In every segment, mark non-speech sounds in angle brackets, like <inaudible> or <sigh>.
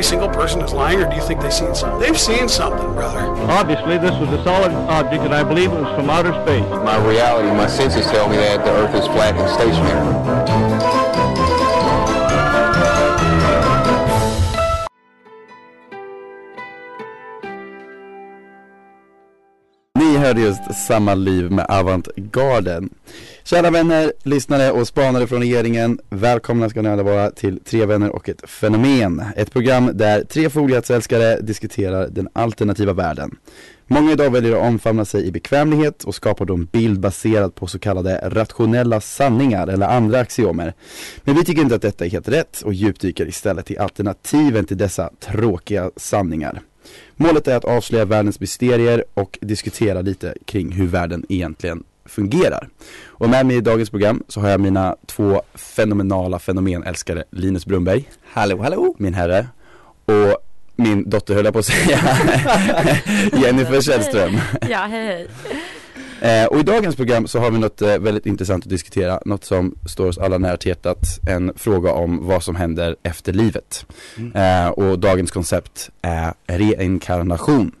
Every single person is lying, or do you think they've seen something? They've seen something, brother. Obviously, this was a solid object, and I believe it was from outer space. My reality, my senses tell me that the Earth is flat and stationary. Hörde just Samma liv med Avantgarden. Kära vänner, lyssnare och spanare från regeringen. Välkomna ska ni alla vara till Tre vänner och ett fenomen. Ett program där tre foliehattsälskare diskuterar den alternativa världen. Många idag väljer att omfamna sig i bekvämlighet och skapar då en bild baserad på så kallade rationella sanningar eller andra axiomer. Men vi tycker inte att detta är helt rätt och djupdyker istället i alternativen till dessa tråkiga sanningar. Målet är att avslöja världens mysterier och diskutera lite kring hur världen egentligen fungerar. Och med mig i dagens program så har jag mina två fenomenala fenomenälskare Linus Brunberg Hallå hallå! Min herre Och min dotter höll jag på att säga <laughs> Jennifer Källström Ja, hej hej. Eh, och i dagens program så har vi något eh, väldigt intressant att diskutera, något som står oss alla nära hjärtat, en fråga om vad som händer efter livet. Eh, och dagens koncept är reinkarnation.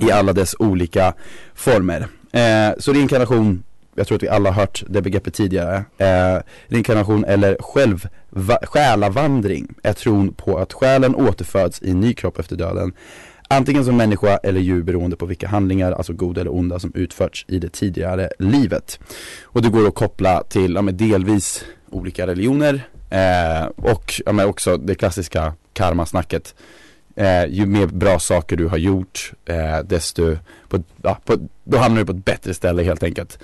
I alla dess olika former. Eh, så reinkarnation, jag tror att vi alla har hört det begreppet tidigare, eh, reinkarnation eller själv, va, själavandring. Är tron på att själen återföds i ny kropp efter döden Antingen som människa eller djur beroende på vilka handlingar, alltså goda eller onda, som utförts i det tidigare livet. Och det går att koppla till, ja men delvis olika religioner eh, och ja men också det klassiska karmasnacket. Eh, ju mer bra saker du har gjort, eh, desto, på, ja, på, då hamnar du på ett bättre ställe helt enkelt.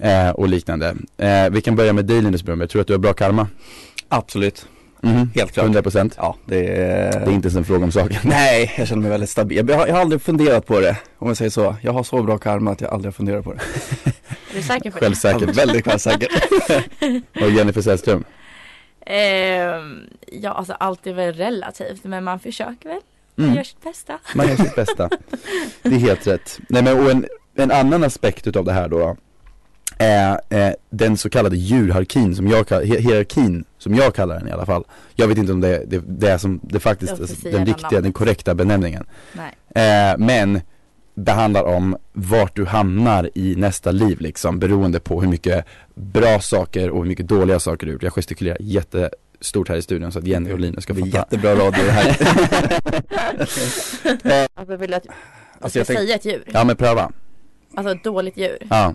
Eh, och liknande. Eh, vi kan börja med dig Linus Brunberg, tror du att du har bra karma? Absolut, Mhm. helt klart. 100% Ja, det är... Det är inte ens en fråga om saken. <laughs> Nej, jag känner mig väldigt stabil. Jag har, jag har aldrig funderat på det, om jag säger så. Jag har så bra karma att jag aldrig har funderat på det. <laughs> Är du säker på det? Självsäkert. Väldigt självsäker. <laughs> Och Jennifer Sällström? Ehm, ja, alltså allt är väl relativt, men man försöker väl. Man Mm. gör sitt bästa. Man gör sitt bästa. Det är helt rätt. Nej men och en, en annan aspekt utav det här då är eh, den så kallade djurhierarkin som jag kallar, hi- hierarkin som jag kallar den i alla fall. Jag vet inte om det, det, det är som det faktiskt, Det alltså, den riktiga, den namnet. korrekta benämningen. Nej. Eh, men det handlar om vart du hamnar i nästa liv liksom beroende på hur mycket bra saker och hur mycket dåliga saker du gjort. Jag gestikulerar jättestort här i studion så att Jenny och Linus ska Det är jättebra radio det här. <laughs> Alltså vill du att jag Alltså, ska jag tänk- säga ett djur? Ja men pröva. Alltså ett dåligt djur? Ja.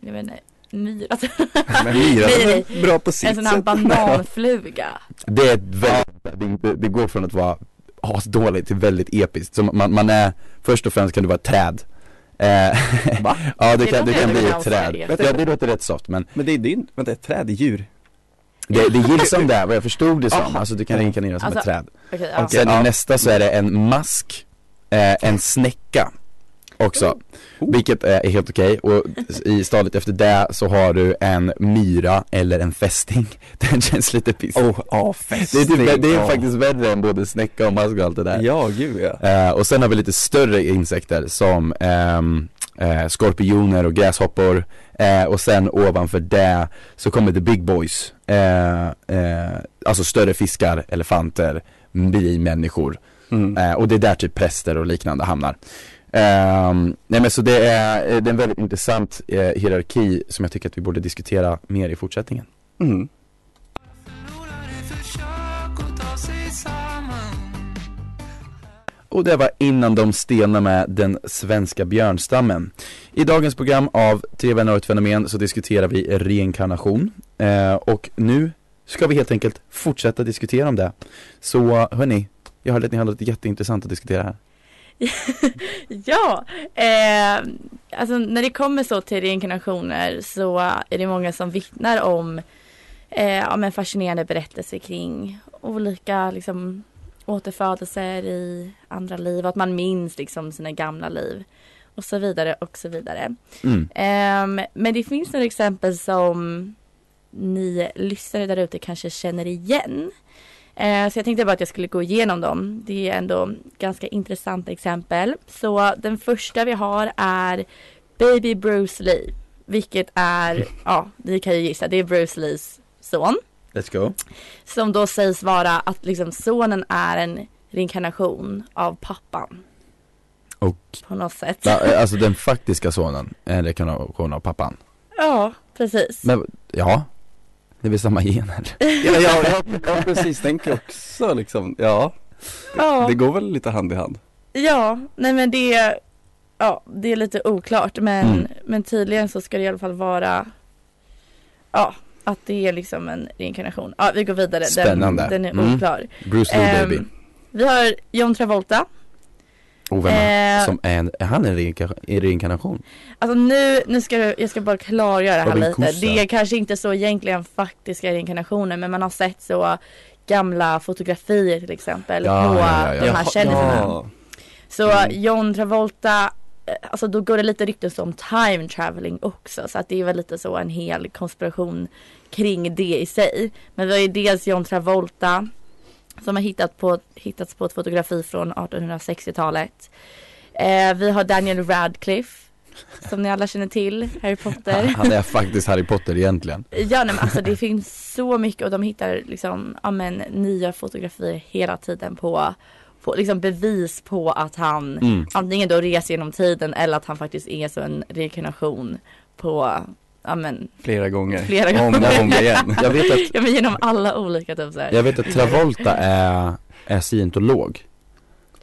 Jag vet inte, myra <laughs> Men Myra Nej, är bra på sitt En sån här bananfluga <laughs> Det är ett väldigt, det, det går från att vara asdåligt till väldigt episkt. Så man, man är, först och främst kan du vara ett träd. Eh, Va? <laughs> ja det Det kan, det låter kan bli ett träd. Ja det låter rätt soft men Men det är, det är inte, vänta, ett träd är djur. det, det gills som det är vad jag förstod det som. Aha. Alltså du kan reinkarnera som Alltså, ett träd. Okej, ja. Sen ja. i nästa så är det en mask, eh, en snäcka också. Oh. Vilket är, helt okej och i stadiet efter det så har du en myra eller en fästing. <laughs> Den känns lite piss. Oh, ja, det är, typ, det är Ja. faktiskt värre än både snäcka och mask och allt det där. Ja, gud ja. Eh, och sen har vi lite större insekter som ehm, eh, skorpioner och gräshoppor. Eh, och sen ovanför det så kommer the big boys. Eh, eh, alltså större fiskar, elefanter, människor. Mm. Eh, och det är där typ präster och liknande hamnar. Ehm, nej men så det är, eh, det är en väldigt intressant eh, hierarki som jag tycker att vi borde diskutera mer i fortsättningen. Mm. Och det var innan de stelnade med den svenska björnstammen. I dagens program av Tre vänner och ett fenomen så diskuterar vi reinkarnation. Eh, och nu ska vi helt enkelt fortsätta diskutera om det. Så hörni, jag hörde att ni har något jätteintressant att diskutera här. <laughs> Ja, eh, alltså när det kommer så till reinkarnationer så är det många som vittnar om eh, om en fascinerande berättelse kring olika liksom, återfödelser i andra liv. Att man minns liksom sina gamla liv. och så vidare och så vidare. Mm. Ehm, men det finns några exempel som ni lyssnare där ute kanske känner igen. Eh, så jag tänkte bara att jag skulle gå igenom dem. Det är ändå ganska intressanta exempel. Så den första vi har är Baby Bruce Lee. Vilket är, ja, ni kan ju gissa, det är Bruce Lees son. Let's go. Som då sägs vara att liksom sonen är en reinkarnation av pappan Och, på något sätt. va, alltså den faktiska sonen, en rekonstruktion av pappan. Ja, precis. Men, ja. Det är väl samma gener? <laughs> Ja, ja, ja, ja precis, tänker också liksom, ja Ja. Det går väl lite hand i hand Ja, nej men det, ja, det är lite oklart men, Mm. men tydligen så ska det i alla fall vara, ja, att det är liksom en reinkarnation. Ja, vi går vidare. Spännande. Den, den är Mm. oklar. Bruce Lee Ehm, baby. Vi har John Travolta. Och vem är, eh, som är, en, är han en reinka- en reinkarnation? Alltså nu, nu ska jag, jag ska bara klargöra det här lite. Kossa. Det är kanske inte så egentligen faktiska reinkarnationer men man har sett så gamla fotografier till exempel Ja, på ja, ja, de här kändisarna. Så Mm. John Travolta, eh, alltså då går det lite rykten om time traveling också. Så att det är väl lite så en hel konspiration kring det i sig. Men vi har ju dels John Travolta som har hittat på, hittats på ett fotografi från 1860-talet. Eh, vi har Daniel Radcliffe som ni alla känner till, Harry Potter. <laughs> Han är faktiskt Harry Potter egentligen. Ja nej, men alltså det finns så mycket och de hittar liksom, ja men nya fotografier hela tiden på, på liksom bevis på att han Mm. antingen då reser genom tiden eller att han faktiskt är så en reinkarnation på, ja men, Flera gånger Flera Om gånger. och om igen <laughs> Jag vet att, ja men genom alla olika typ så här. jag vet att Travolta är, är scientolog.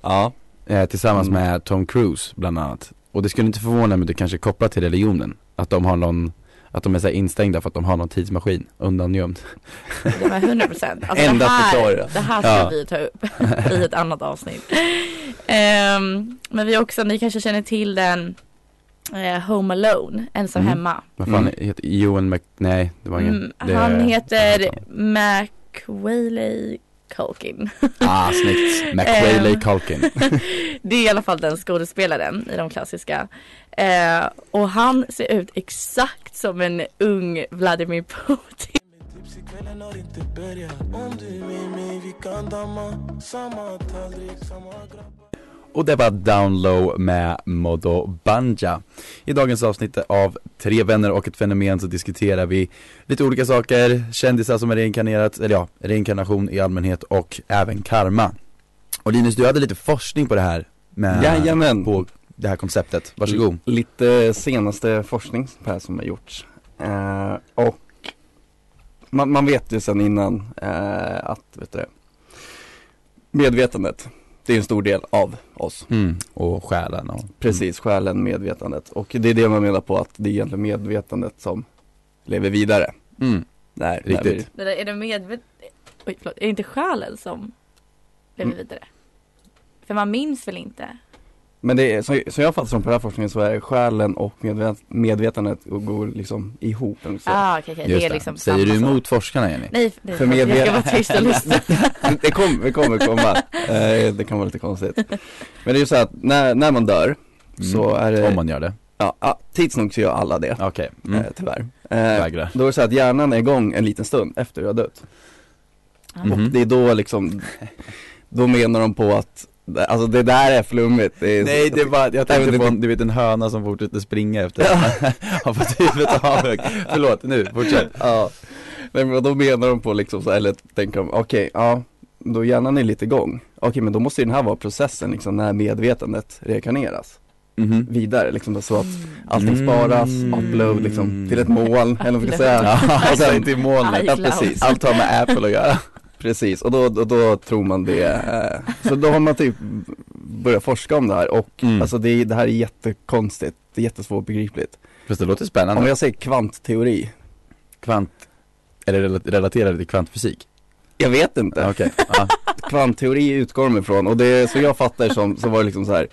Ja, Eh, tillsammans Mm. med Tom Cruise bland annat. Och det skulle inte förvåna mig om det kanske är kopplat till religionen. Att de har någon, att de är så instängda för att de har någon tidsmaskin undangömd. Ja men 100 procent. Alltså Enda det här, det här ska Ja. vi ta upp i ett annat avsnitt. <laughs> Ehm, men vi också, ni kanske känner till den eh, Home Alone, ensam Mm. hemma. Vad fan Mm. heter Ewan Mc, nej det var ingen. Mm, det, han heter McWaley Culkin. Ah snyggt, <laughs> McWaley Ehm. Culkin. <laughs> Det är i alla fall den skådespelaren i de klassiska. Eh, och han ser ut exakt som en ung Vladimir Putin. Och det var Down Low med Modo Banja. I dagens avsnitt av Tre vänner och ett fenomen så diskuterar vi lite olika saker, kändisar som är reinkarnerat, eller ja, reinkarnation i allmänhet och även karma. Och Linus, du hade lite forskning på det här med, Jajamän. på det här konceptet. Varsågod. Lite senaste forskning som har gjorts eh, Och man, man vet ju sedan innan eh, att, vet du det, Medvetandet, det är en stor del av oss Mm. Och själen och Precis, själen, medvetandet och det är det man menar på att det är egentligen medvetandet som lever vidare Mm. Där, Riktigt. Där vi, är det medvet... Oj, förlåt. Är det inte själen som lever Mm. vidare? För man minns väl inte? Men det är, så, så jag fattar som på den här forskningen så är själen och medvet, medvetandet och går liksom ihop så. Ah, okej, okej. Just Det är liksom Säger samma du emot forskarna Jenny? Nej, nej För jag ska vara tyst och lyssna. <laughs> det kommer, det kommer komma, eh, det kan vara lite konstigt Men det är ju så att när, när man dör så är det, Mm. Om man gör det? ja, ja, tids nog så gör alla det, Okej, mm. eh, tyvärr eh. Då är det så att hjärnan är igång en liten stund efter du har dött. Mhm. Och det är då liksom, då menar de på att, alltså det där är flummigt det är, Nej det var, jag Nej, tänkte men på, det- du vet en höna som fortsätter springa efter har fått huvudet avhugg. Förlåt, nu, fortsätt. Ja, Nej, men då menar de på liksom så, eller tänker de, okej, ja, då hjärnan är lite igång. Okej, men då måste ju den här vara processen liksom när medvetandet reinkarneras Mhm. vidare liksom så att Mm. allting sparas, Mm. upload liksom till ett moln, eller vad man ska säga. Ja, Och alltså sen- i molnet. Ja, precis. Allt har med Apple att göra. Precis, och då, då, då tror man det. Eh, så då har man typ börjat forska om det här och Mm. alltså det, är- det här är jättekonstigt, det är jättesvårt begripligt. Fast det låter Om spännande. jag säger kvantteori, Kvant, eller rela- relaterade till kvantfysik? jag vet inte. Ja, Okej, ja. <laughs> kvantteori utgår de ifrån och det, så jag fattar som, så var det liksom så här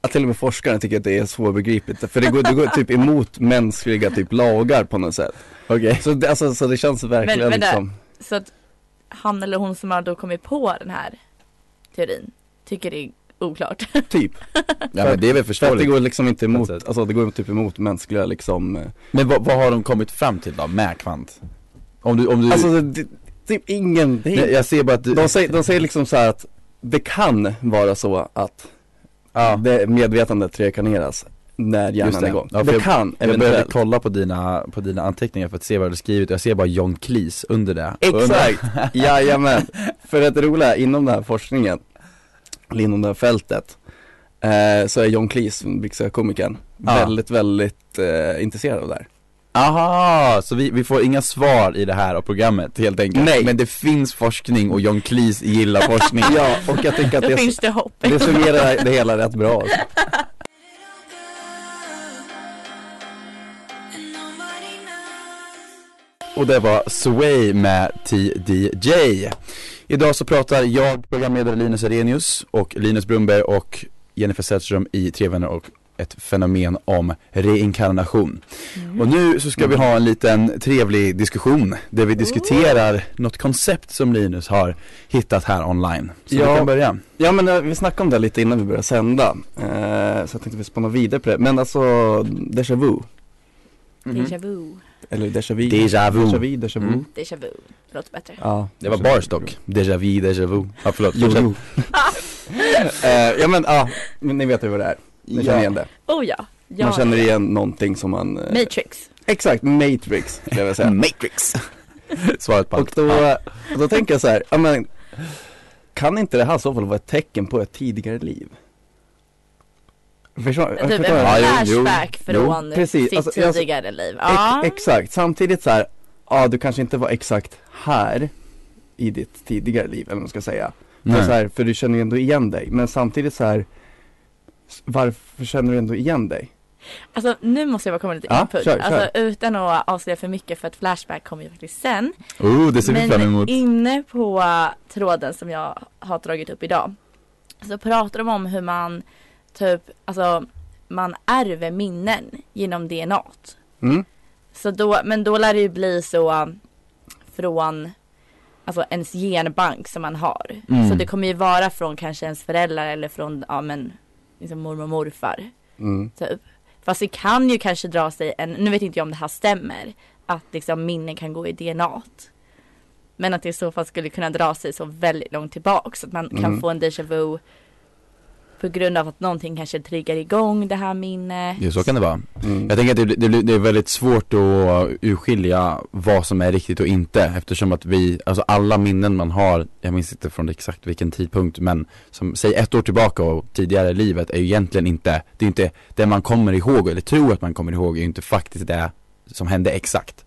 att till och med forskare tycker att det är svårbegripligt för det går, det går typ emot mänskliga typ lagar på något sätt okej. Så det, alltså, så det känns verkligen Men vänta. liksom Så att han eller hon som har då kommit på den här teorin tycker det är oklart. <laughs> typ. Ja men det är väl För att det förståeligt. går liksom inte emot, sätt. alltså det går typ emot mänskliga liksom eh, Men vad, vad har de kommit fram till då med kvant? Om du, om du, Alltså det, typ ingen, det är, Nej, jag ser bara att du, de, säger, de säger liksom så här att det kan vara så att ja, det medvetandet reinkarneras när hjärnan det. är igång. Ja, det jag- kan jag började kolla på dina, på dina anteckningar för att se vad du skrivit och jag ser bara John Cleese under det Exakt, <laughs> jajamän. För att det roliga inom den här forskningen, eller inom det här fältet, eh, så är John Cleese, den brittiska komikern, Ja. väldigt, väldigt eh, intresserad av det här. Aha, så vi, vi får inga svar i det här av programmet helt enkelt Nej. Men det finns forskning och John Cleese gillar forskning <laughs> Ja, och jag tycker att Då det, finns det hopp. det summerar det hela rätt bra alltså. <laughs> Och det var Sway med TDJ Idag så pratar jag, programledare Linus Arrhenius och Linus Brunberg och Jennifer Sällström i Tre vänner och ett fenomen om reinkarnation. Och nu så ska vi ha en liten trevlig diskussion där vi diskuterar något koncept som Linus har hittat här online. Så Ja. vi kan börja. Ja men eh, vi snackade om det lite innan vi började sända, eh, så jag tänkte vi spåna vidare på det, men alltså déjà vu, Déjà vu. Eller déjà vu Déjà vu. Déjà vu, déjà vu Mm. Déjà vu. Det låter bättre. Ja, Det var bars dock. Déjà vu, déjà vu. Ja förlåt. Jo, jo. <laughs> eh, ja men ja, men ni vet ju vad det är, ni känner igen det Oh ja. ja Man känner ja. igen någonting som man eh, Matrix. Exakt, Matrix skulle jag vilja säga <laughs> Matrix. <laughs> Svaret på Och allt. då, Ja. då tänker jag så här, ja men Kan inte det här i så fall vara ett tecken på ett tidigare liv? Förstår, Typ en jag? Ja, jo, flashback Jo, från precis. sitt Alltså, tidigare liv. Ja. Ex- exakt, samtidigt så här, ja du kanske inte var exakt här i ditt tidigare liv, eller vad man ska säga. För, Nej. så här, för du känner ju ändå igen dig, men samtidigt så här varför känner du ändå igen dig? Alltså nu måste jag bara komma lite Ja, input. kör, alltså kör. utan att avslöja för mycket för att Flashback kommer ju faktiskt sen. Oh, det ser vi Men fram emot. inne på tråden som jag har dragit upp idag så pratar de om hur man typ, alltså man ärver minnen genom DNA. Mm? Så då, men då lär det ju bli så från alltså ens genbank som man har. Mm. Så det kommer ju vara från kanske ens föräldrar eller från, ja men, liksom mormor och morfar. Mm. Typ. Fast det kan ju kanske dra sig en, nu vet inte jag om det här stämmer, att liksom minnen kan gå i DNA. Men att det i så fall skulle kunna dra sig så väldigt långt tillbaks. Så att man kan Mm. få en déjà vu på grund av att någonting kanske triggar igång det här minnet. Ja, så kan det vara. Mm. Jag tänker att det, det, det är väldigt svårt att urskilja vad som är riktigt och inte eftersom att vi, alltså alla minnen man har, jag minns inte från exakt vilken tidpunkt men som, säg ett år tillbaka och tidigare i livet är ju egentligen inte, det är inte det man kommer ihåg eller tror att man kommer ihåg är ju inte faktiskt det som hände exakt.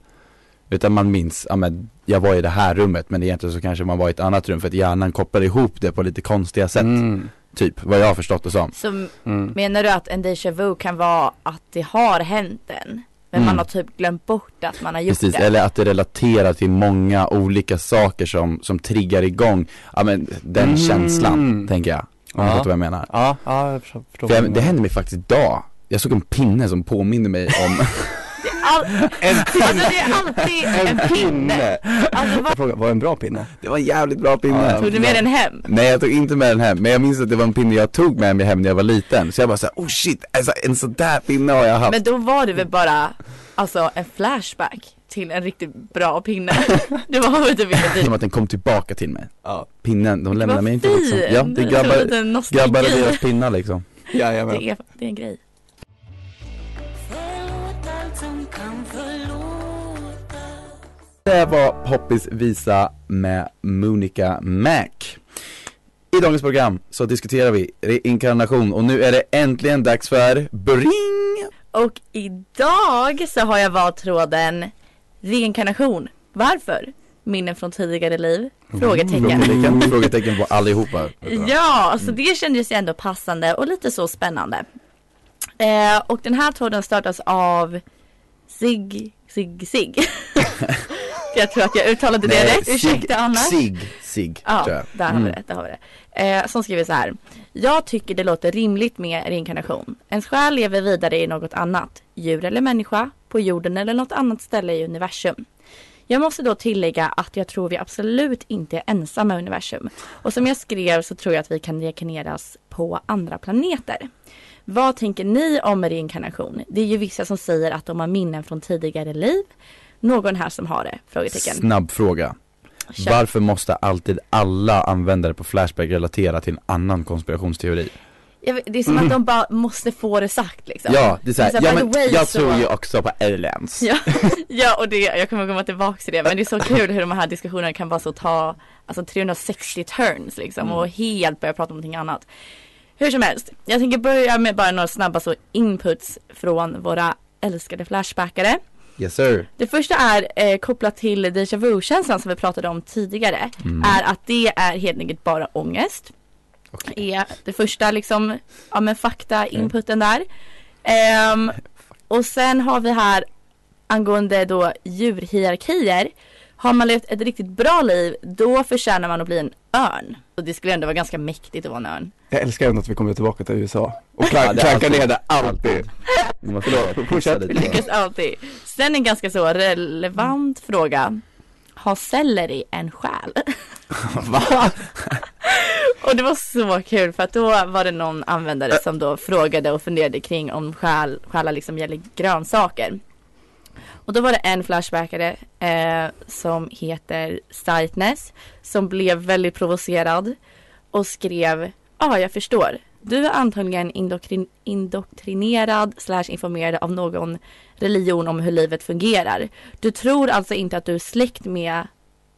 Utan man minns, ja men jag var i det här rummet men egentligen så kanske man var i ett annat rum för att hjärnan kopplar ihop det på lite konstiga sätt. Mm. Typ, vad jag har förstått det som. Så Mm. menar du att en déjà vu kan vara att det har hänt en? Men Mm. man har typ glömt bort att man har gjort Precis, det. eller att det relaterar till många olika saker som, som triggar igång, ja men den Mm. känslan, tänker jag. Om du Ja. fattar vad jag menar. Ja, ja jag förstår, För jag, det hände mig faktiskt idag. Jag såg en pinne som påminner mig om <laughs> All... en pinne! Alltså det är alltid en, pinne. Alltså, vad... Var det en bra pinne? Det var en jävligt bra pinne. Ja, Tog du med den hem? Nej jag tog inte med den hem, men jag minns att det var en pinne jag tog med mig hem när jag var liten. Så jag bara såhär, oh shit, alltså, en sån där pinne har jag haft. Men då var det väl bara alltså en flashback till en riktigt bra pinne. <laughs> Det var väl typ inte Som att den kom tillbaka till mig. Ja, Pinnen, de lämnar Vad mig inte liksom. Ja, det är grabbar, grabbar och deras pinnar liksom. jajamän. det, är, det är en grej. Det var Poppis visa med Monica Mac. I dagens program så diskuterar vi reinkarnation och nu är det äntligen dags för Bring! Och idag så har jag valt tråden reinkarnation. Varför? Minnen från tidigare liv? Frågetecken. Frågetecken, frågetecken på allihopa. Ja, så det kändes ju ändå passande och lite så spännande. Eh, och den här tråden startas av Sig, Sig, Sig. <laughs> jag tror att jag uttalade det rätt, ursäkta annars. Sig, Sig, Ja, tror jag. där har vi Mm. det. Där har vi det. Eh, som skriver så här. Jag tycker det låter rimligt med reinkarnation. Ens själ lever vidare i något annat. Djur eller människa, på jorden eller något annat ställe i universum. Jag måste då tillägga att jag tror vi absolut inte är ensamma i universum. Och som jag skrev så tror jag att vi kan reinkarneras på andra planeter. Vad tänker ni om reinkarnation? Det är ju vissa som säger att de har minnen från tidigare liv. Någon här som har det? Frågetecken. Snabb fråga. Kör. Varför måste alltid alla användare på Flashback relatera till en annan konspirationsteori? Jag det är som att de bara måste få det sagt liksom. Ja, det är såhär, så ja men way, jag så- tror ju också på aliens. Ja, <laughs> ja och det, jag kommer komma tillbaka till det men det är så kul hur de här diskussionerna kan bara så ta alltså 360 turns liksom och helt börja prata om någonting annat. Hur som helst, jag tänker börja med bara några snabba så inputs från våra älskade flashbackare. Yes sir. Det första är eh, kopplat till déjà vu-känslan som vi pratade om tidigare. Är att det är helt enkelt bara ångest. Är det första liksom, ja men fakta inputen där. Ehm, och sen har vi här angående då djurhierarkier. Har man levt ett riktigt bra liv då förtjänar man att bli en örn. Och det skulle ändå vara ganska mäktigt att vara en örn. Jag älskar ändå att vi kommer tillbaka till USA och Ja, klankar alltid- ner det alltid. Vi Förlåt, fortsätt. <laughs> Lyckas alltid. Sen en ganska så relevant fråga. Har selleri en själ? <laughs> Va? <laughs> Och det var så kul för att då var det någon användare som då frågade och funderade kring om själ, själar liksom gäller grönsaker. Och då var det en flashbackare eh, som heter Sightness som blev väldigt provocerad och skrev Ja, ah, jag förstår. Du är antagligen indoktrin- indoktrinerad slash informerad av någon religion om hur livet fungerar. Du tror alltså inte att du är släkt med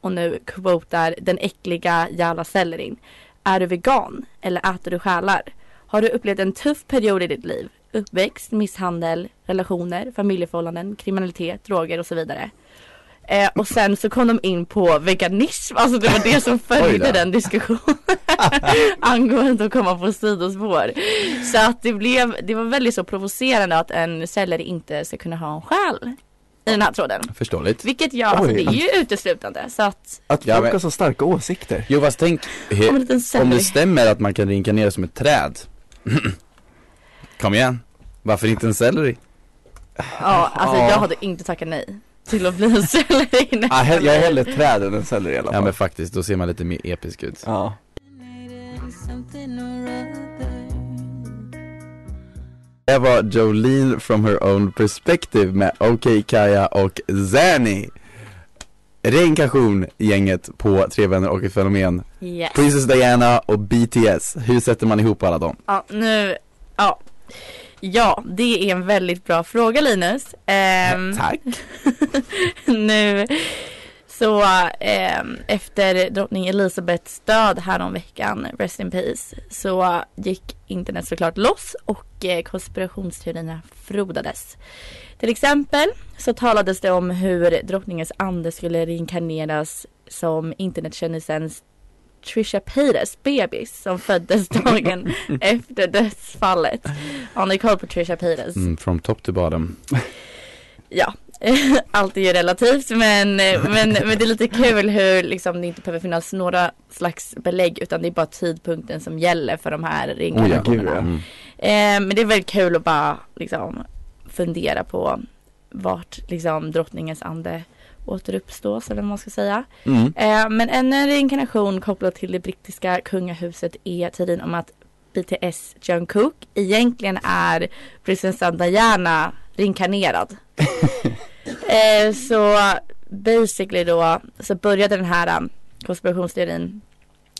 och nu quotar den äckliga jävla sellerin. Är du vegan eller äter du själar? Har du upplevt en tuff period i ditt liv? Uppväxt, misshandel, relationer, familjeförhållanden, kriminalitet, droger och så vidare. Eh, och sen så kom de in på veganism, alltså det var det som <laughs> följde den diskussionen <laughs> angående att komma på sidospår. Så att det blev, det var väldigt så provocerande att en selleri inte ska kunna ha en själ i den här tråden. Förståeligt. Vilket jag, alltså det är ju uteslutande så att Att Ja, folk men- har så starka åsikter. Jo fast tänk, he, Om om det stämmer att man kan reinkarnera som ett träd <clears throat> Kom igen, varför inte en selleri? Ja, alltså Ja. jag hade inte tackat nej till att bli en selleri. Ah, he- jag är hellre ett träd än en selleri i alla Ja fall. men faktiskt, då ser man lite mer episk ut Ja. Det var Jolene from her own perspective med OK Kaja och Zanny Reinkarnation gänget på Tre Vänner och ett Fenomen Yes. Princess Diana och BTS, hur sätter man ihop alla dem? Ja, nu, ja. Ja, det är en väldigt bra fråga Linus. Ehm, Tack <laughs> nu så ehm, efter drottning Elisabeths död häromveckan, rest in peace, så gick internet såklart loss och eh, konspirationsteorierna frodades. Till exempel så talades det om hur drottningens ande skulle reinkarneras som internetkändisen Trisha Paytas bebis som föddes dagen <laughs> efter dödsfallet. Har ni koll på Trisha Paytas? mm, From top to bottom <laughs> Ja, <laughs> allt är ju relativt men, men, men det är lite kul hur liksom, det inte behöver finnas några slags belägg utan det är bara tidpunkten som gäller för de här reinkarnationerna. Mm. Eh, men det är väldigt kul att bara liksom fundera på vart liksom drottningens ande återuppstås eller vad man ska säga. Mm. Eh, men ännu en reinkarnation kopplat till det brittiska kungahuset är teorin om att BTS Jungkook egentligen är prinsessan Diana reinkarnerad. <laughs> eh, så basically då så började den här um, konspirationsteorin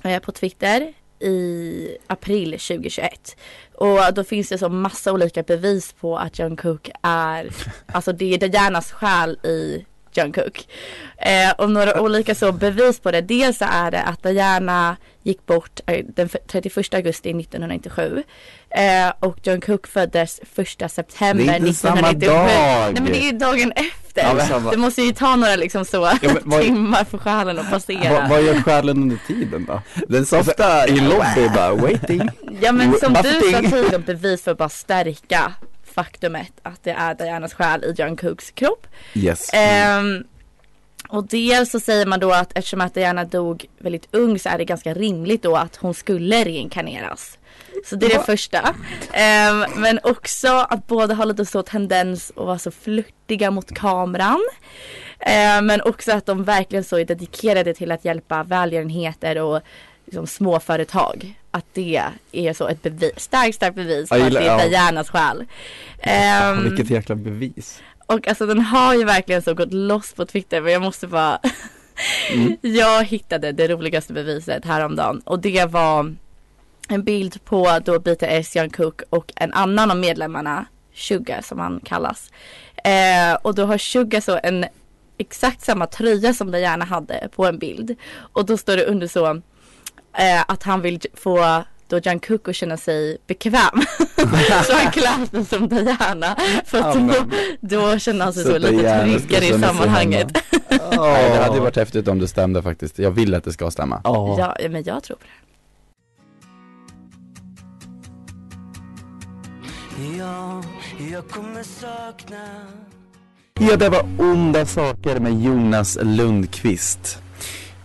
eh, på Twitter i april 2021. Och då finns det så massa olika bevis på att Jungkook är, <laughs> alltså det är Dianas själ i Jungkook. Eh, och några olika så bevis på det. Dels så är det att Diana gick bort eh, den f- 31 augusti 1997. Eh, och Jungkook föddes 1 september Det är inte samma 1997. dag. Nej men det är dagen efter. Ja, samma- det måste ju ta några liksom så men vad- timmar för själen att passera. Vad, vad gör själen under tiden då? Den softa I lobby bara, waiting. Ja men som du sa tidigare, bevis för att bara stärka faktumet att det är Dianas själ i Jungkooks kropp. Yes Ehm, och dels så säger man då att eftersom att Diana dog väldigt ung så är det ganska rimligt då att hon skulle reinkarneras. Så det är det första. Ehm, men också att båda har lite så tendens att vara så flörtiga mot kameran. Eh, men också att de verkligen så är dedikerade till att hjälpa välgörenheter och liksom, småföretag. Att det är så ett bevis, starkt, starkt bevis på att det är ja. Dianas själ. Ehm, Vilket jäkla bevis. och alltså den har ju verkligen så gått loss på Twitter men jag måste bara Mm. <laughs> Jag hittade det roligaste beviset häromdagen och det var en bild på då BTS, Young Cook och en annan av medlemmarna, Suga som han kallas. Eh, och då har Suga så en exakt samma tröja som Diana hade på en bild. Och då står det under så eh, att han vill få då Jungkook att känna sig bekväm. <laughs> så han klär sig som Diana. För att då, då känner han sig så, Så lite tryggare i sammanhanget. <laughs> Nej, det hade ju varit häftigt om det stämde faktiskt. Jag vill att det ska stämma. Ja. Ja, ja, men jag tror på det. Ja, jag kommer sakna Ja, det var Onda saker med Jonas Lundqvist.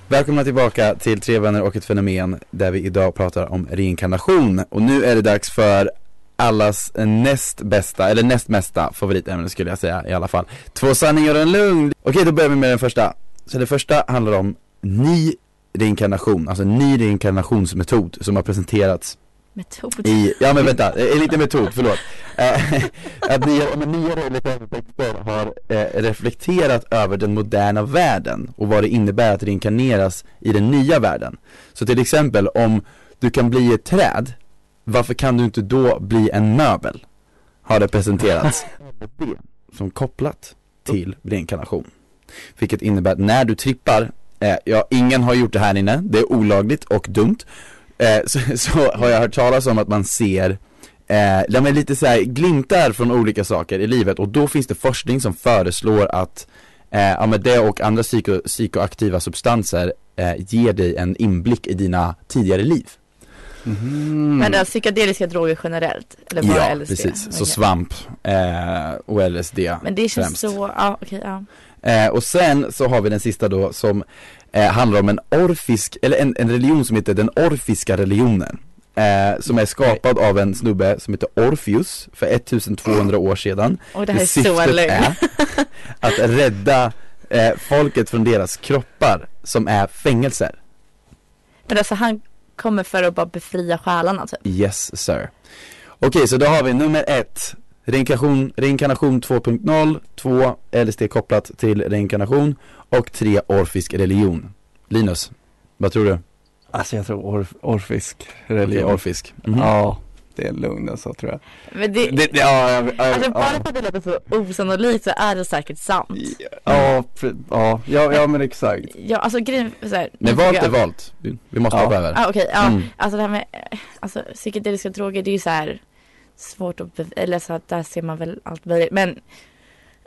Välkomna tillbaka till Tre vänner och ett fenomen där vi idag pratar om reinkarnation. Och nu är det dags för allas näst bästa, eller näst mesta favoritämne skulle jag säga i alla fall. Två sanningar och en lugn. Okej, då börjar vi med den första. Så det första handlar om ny reinkarnation, alltså ny reinkarnationsmetod som har presenterats Metod. i, ja men vänta, eh, lite metod, förlåt. Eh, <laughs> att nya, men nya religiösa texter har eh, reflekterat över den moderna världen och vad det innebär att reinkarneras i den nya världen. Så till exempel om du kan bli ett träd, varför kan du inte då bli en möbel? Har det presenterats <laughs> som kopplat till reinkarnation. Vilket innebär att när du trippar, eh, ja ingen har gjort det här inne, det är olagligt och dumt eh, så, <laughs> så har jag hört talas om att man ser eh, men lite så här glimtar från olika saker i livet och då finns det forskning som föreslår att eh, ja, men det och andra psyko, psykoaktiva substanser eh, ger dig en inblick i dina tidigare liv. Mhm. Men det är psykedeliska droger generellt? Eller bara ja, LSD? precis. Så Okej. svamp eh, och LSD Men det känns främst. så, ja okej ja. Eh, och sen så har vi den sista då som eh, handlar om en orfisk, eller en, en religion som heter den orfiska religionen. Eh, som är skapad av en snubbe som heter Orpheus för 1200 år sedan. Och det här är så lögn. är att rädda eh, folket från deras kroppar som är fängelser. Men alltså han kommer för att bara befria själarna typ. Yes sir. Okej, så då har vi nummer ett. Reinkarnation, reinkarnation 2.0, två LSD kopplat till reinkarnation och tre orfisk religion. Linus, vad tror du? Alltså jag tror orf, orfisk religion. orfisk. Mhm. Ja, det är lugn alltså tror jag. Men det, Det, det, ja, ja, ja, alltså bara ja. för att det låter så osannolikt så är det säkert sant. Ja, ja, ja, ja men exakt. Ja alltså grejen, så här, Men valt är jag- valt. Vi, måste Ja. hoppa över. Ja okej, ja. Mm. Alltså det här med, eh, alltså psykedeliska droger det är ju så här svårt att, bev- eller så att där ser man väl allt möjligt. Men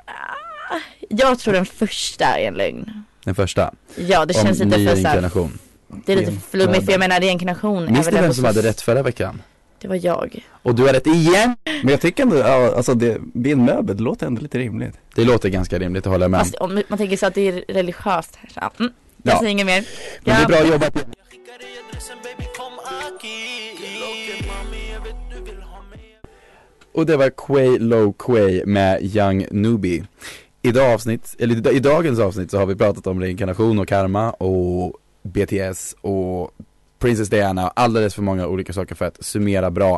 ah, jag tror den första är en lögn. Den första. Ja det om känns lite för reinkarnation. det är lite flummigt för jag menar reinkarnation är Minns väl ni vem som hade rätt förra veckan? Det var jag. Och du har rätt igen! Men jag tycker ändå, ja, alltså det, bli en möbel, det låter ändå lite rimligt. Det låter ganska rimligt att hålla med om. Fast om man tänker så att det är religiöst. här, Så, mm, jag Ja. säger inget mer. Men det är bra jobbat. Och det var Quay Low Quay med Young Newbie. Idag avsnitt, eller i dagens avsnitt så har vi pratat om reinkarnation och karma och BTS och Princess Diana och alldeles för många olika saker för att summera bra.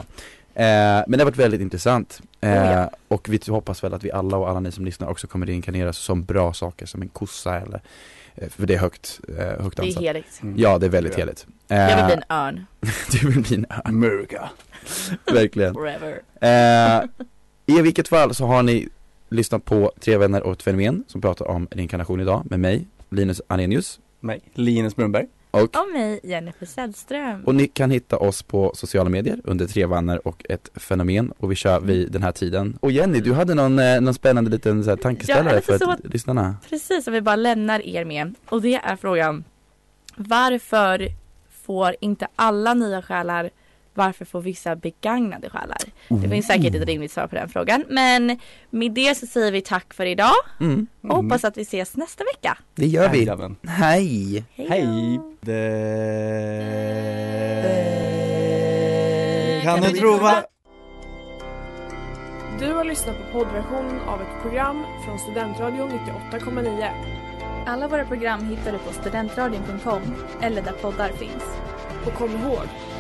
Eh, men det har varit väldigt intressant. Eh, Oh ja. Och vi hoppas väl att vi alla och alla ni som lyssnar också kommer reinkarneras som bra saker som en kossa eller eh, för det är högt, eh, högt Det är heligt. Ja det är väldigt Ja. heligt. Jag vill bli Eh, en örn. <laughs> du vill bli en örn, America. <laughs> verkligen. Forever. Eh, I vilket fall så har ni lyssnat på Tre vänner och ett fenomen som pratar om reinkarnation idag med mig, Linus Arrhenius. Mig, Linus Brunnberg. Och, Och mig, Jennifer Sällström. och ni kan hitta oss på sociala medier under Tre vänner och ett fenomen och vi kör vid den här tiden. Och Jenny, du hade någon, eh, någon spännande liten så här, tankeställare lite för så- att, lyssnarna. Precis, som vi bara lämnar er med. Och det är frågan. Varför får inte alla nya själar varför får vissa begagnade själar? Det finns säkert ett rimligt svar på den frågan. Men med det så säger vi tack för idag Mm, och hoppas att vi ses nästa vecka. det gör vi. Hej! Hej. Hej! Det... Kan du tro va? Du har lyssnat på poddversion av ett program från Studentradion 98,9. Alla våra program hittar du på studentradion.com eller där poddar finns. Och kom ihåg,